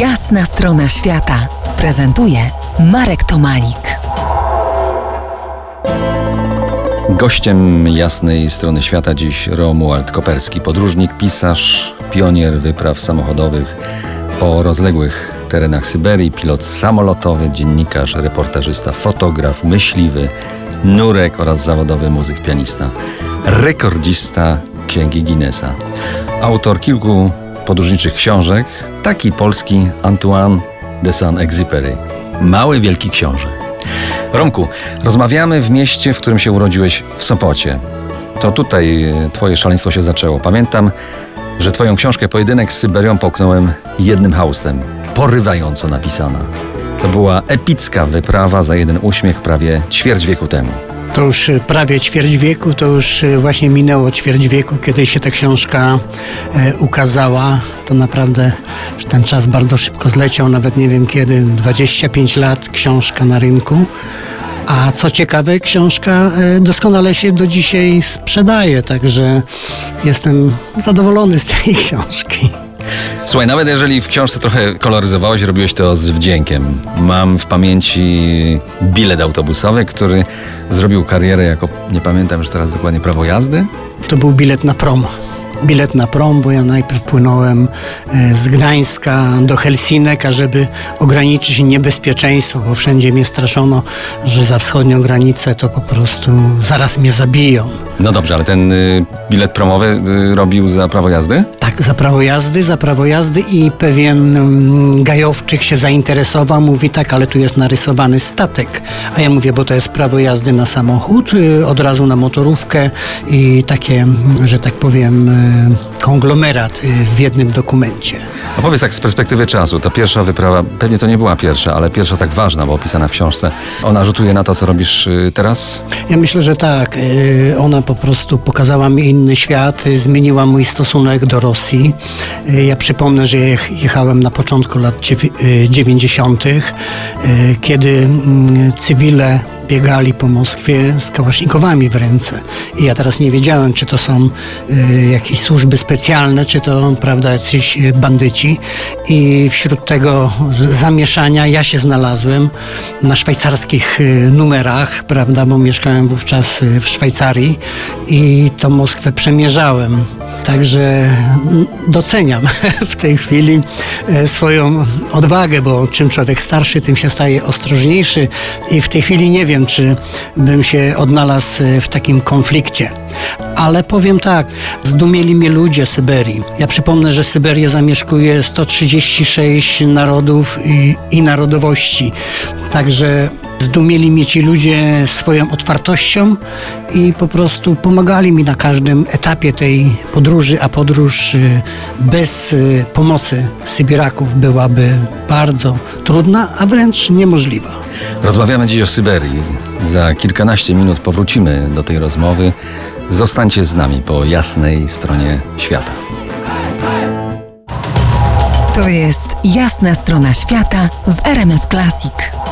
Jasna strona świata prezentuje Marek Tomalik. Gościem jasnej strony świata dziś Romuald Koperski, podróżnik, pisarz, pionier wypraw samochodowych po rozległych terenach Syberii, pilot samolotowy, dziennikarz, reportażysta, fotograf, myśliwy, nurek oraz zawodowy muzyk pianista, rekordzista Księgi Guinnessa. Autor kilku podróżniczych książek, taki polski Antoine de Saint-Exupéry. Mały Wielki Książę. Romku, rozmawiamy w mieście, w którym się urodziłeś, w Sopocie. To tutaj e, twoje szaleństwo się zaczęło. Pamiętam, że twoją książkę Pojedynek z Syberią połknąłem jednym haustem. Porywająco napisana. To była epicka wyprawa za jeden uśmiech prawie ćwierć wieku temu. To już y, prawie ćwierć wieku, to już y, właśnie minęło ćwierć wieku, kiedy się ta książka e, ukazała. To naprawdę ten czas bardzo szybko zleciał, nawet nie wiem kiedy, 25 lat książka na rynku. A co ciekawe, książka e, doskonale się do dzisiaj sprzedaje, także jestem zadowolony z tej książki. Słuchaj, nawet jeżeli w książce trochę koloryzowałeś, robiłeś to z wdziękiem. Mam w pamięci bilet autobusowy, który zrobił karierę jako, nie pamiętam już teraz dokładnie, prawo jazdy. To był bilet na prom. Bilet na prom, bo ja najpierw płynąłem e, z Gdańska do Helsinek, ażeby ograniczyć niebezpieczeństwo, bo wszędzie mnie straszono, że za wschodnią granicę to po prostu zaraz mnie zabiją. No dobrze, ale ten y, bilet promowy y, robił za prawo jazdy? Tak, za prawo jazdy, za prawo jazdy i pewien mm, gajowczyk się zainteresował, mówi tak, ale tu jest narysowany statek. A ja mówię, bo to jest prawo jazdy na samochód, y, od razu na motorówkę i takie, że tak powiem, y, konglomerat y, w jednym dokumencie. A powiedz tak z perspektywy czasu, ta pierwsza wyprawa, pewnie to nie była pierwsza, ale pierwsza tak ważna, bo opisana w książce, ona rzutuje na to, co robisz teraz? Ja myślę, że tak. Ona po prostu pokazała mi inny świat, zmieniła mój stosunek do Rosji. Ja przypomnę, że jech- jechałem na początku lat dziew- y, 90., y, kiedy mm, cywile biegali po Moskwie z kałasznikowami w ręce. I ja teraz nie wiedziałem, czy to są y, jakieś służby specjalne, czy to, prawda, jacyś y, bandyci. I wśród tego zamieszania ja się znalazłem na szwajcarskich y, numerach, prawda, bo mieszkałem wówczas y, w Szwajcarii i tą Moskwę przemierzałem. Także doceniam w tej chwili e, swoją odwagę, bo czym człowiek starszy, tym się staje ostrożniejszy i w tej chwili nie wiem, czy bym się odnalazł e, w takim konflikcie. Ale powiem tak, zdumieli mnie ludzie Syberii. Ja przypomnę, że Syberię zamieszkuje 136 narodów i, i narodowości. Także zdumieli mnie ci ludzie swoją otwartością i po prostu pomagali mi na każdym etapie tej podróży, a podróż y, bez y, pomocy Sybiraków byłaby bardzo trudna, a wręcz niemożliwa. Rozmawiamy dziś o Syberii. Za kilkanaście minut powrócimy do tej rozmowy. Zostańcie z nami po jasnej stronie świata. To jest Jasna strona świata w RMS Classic.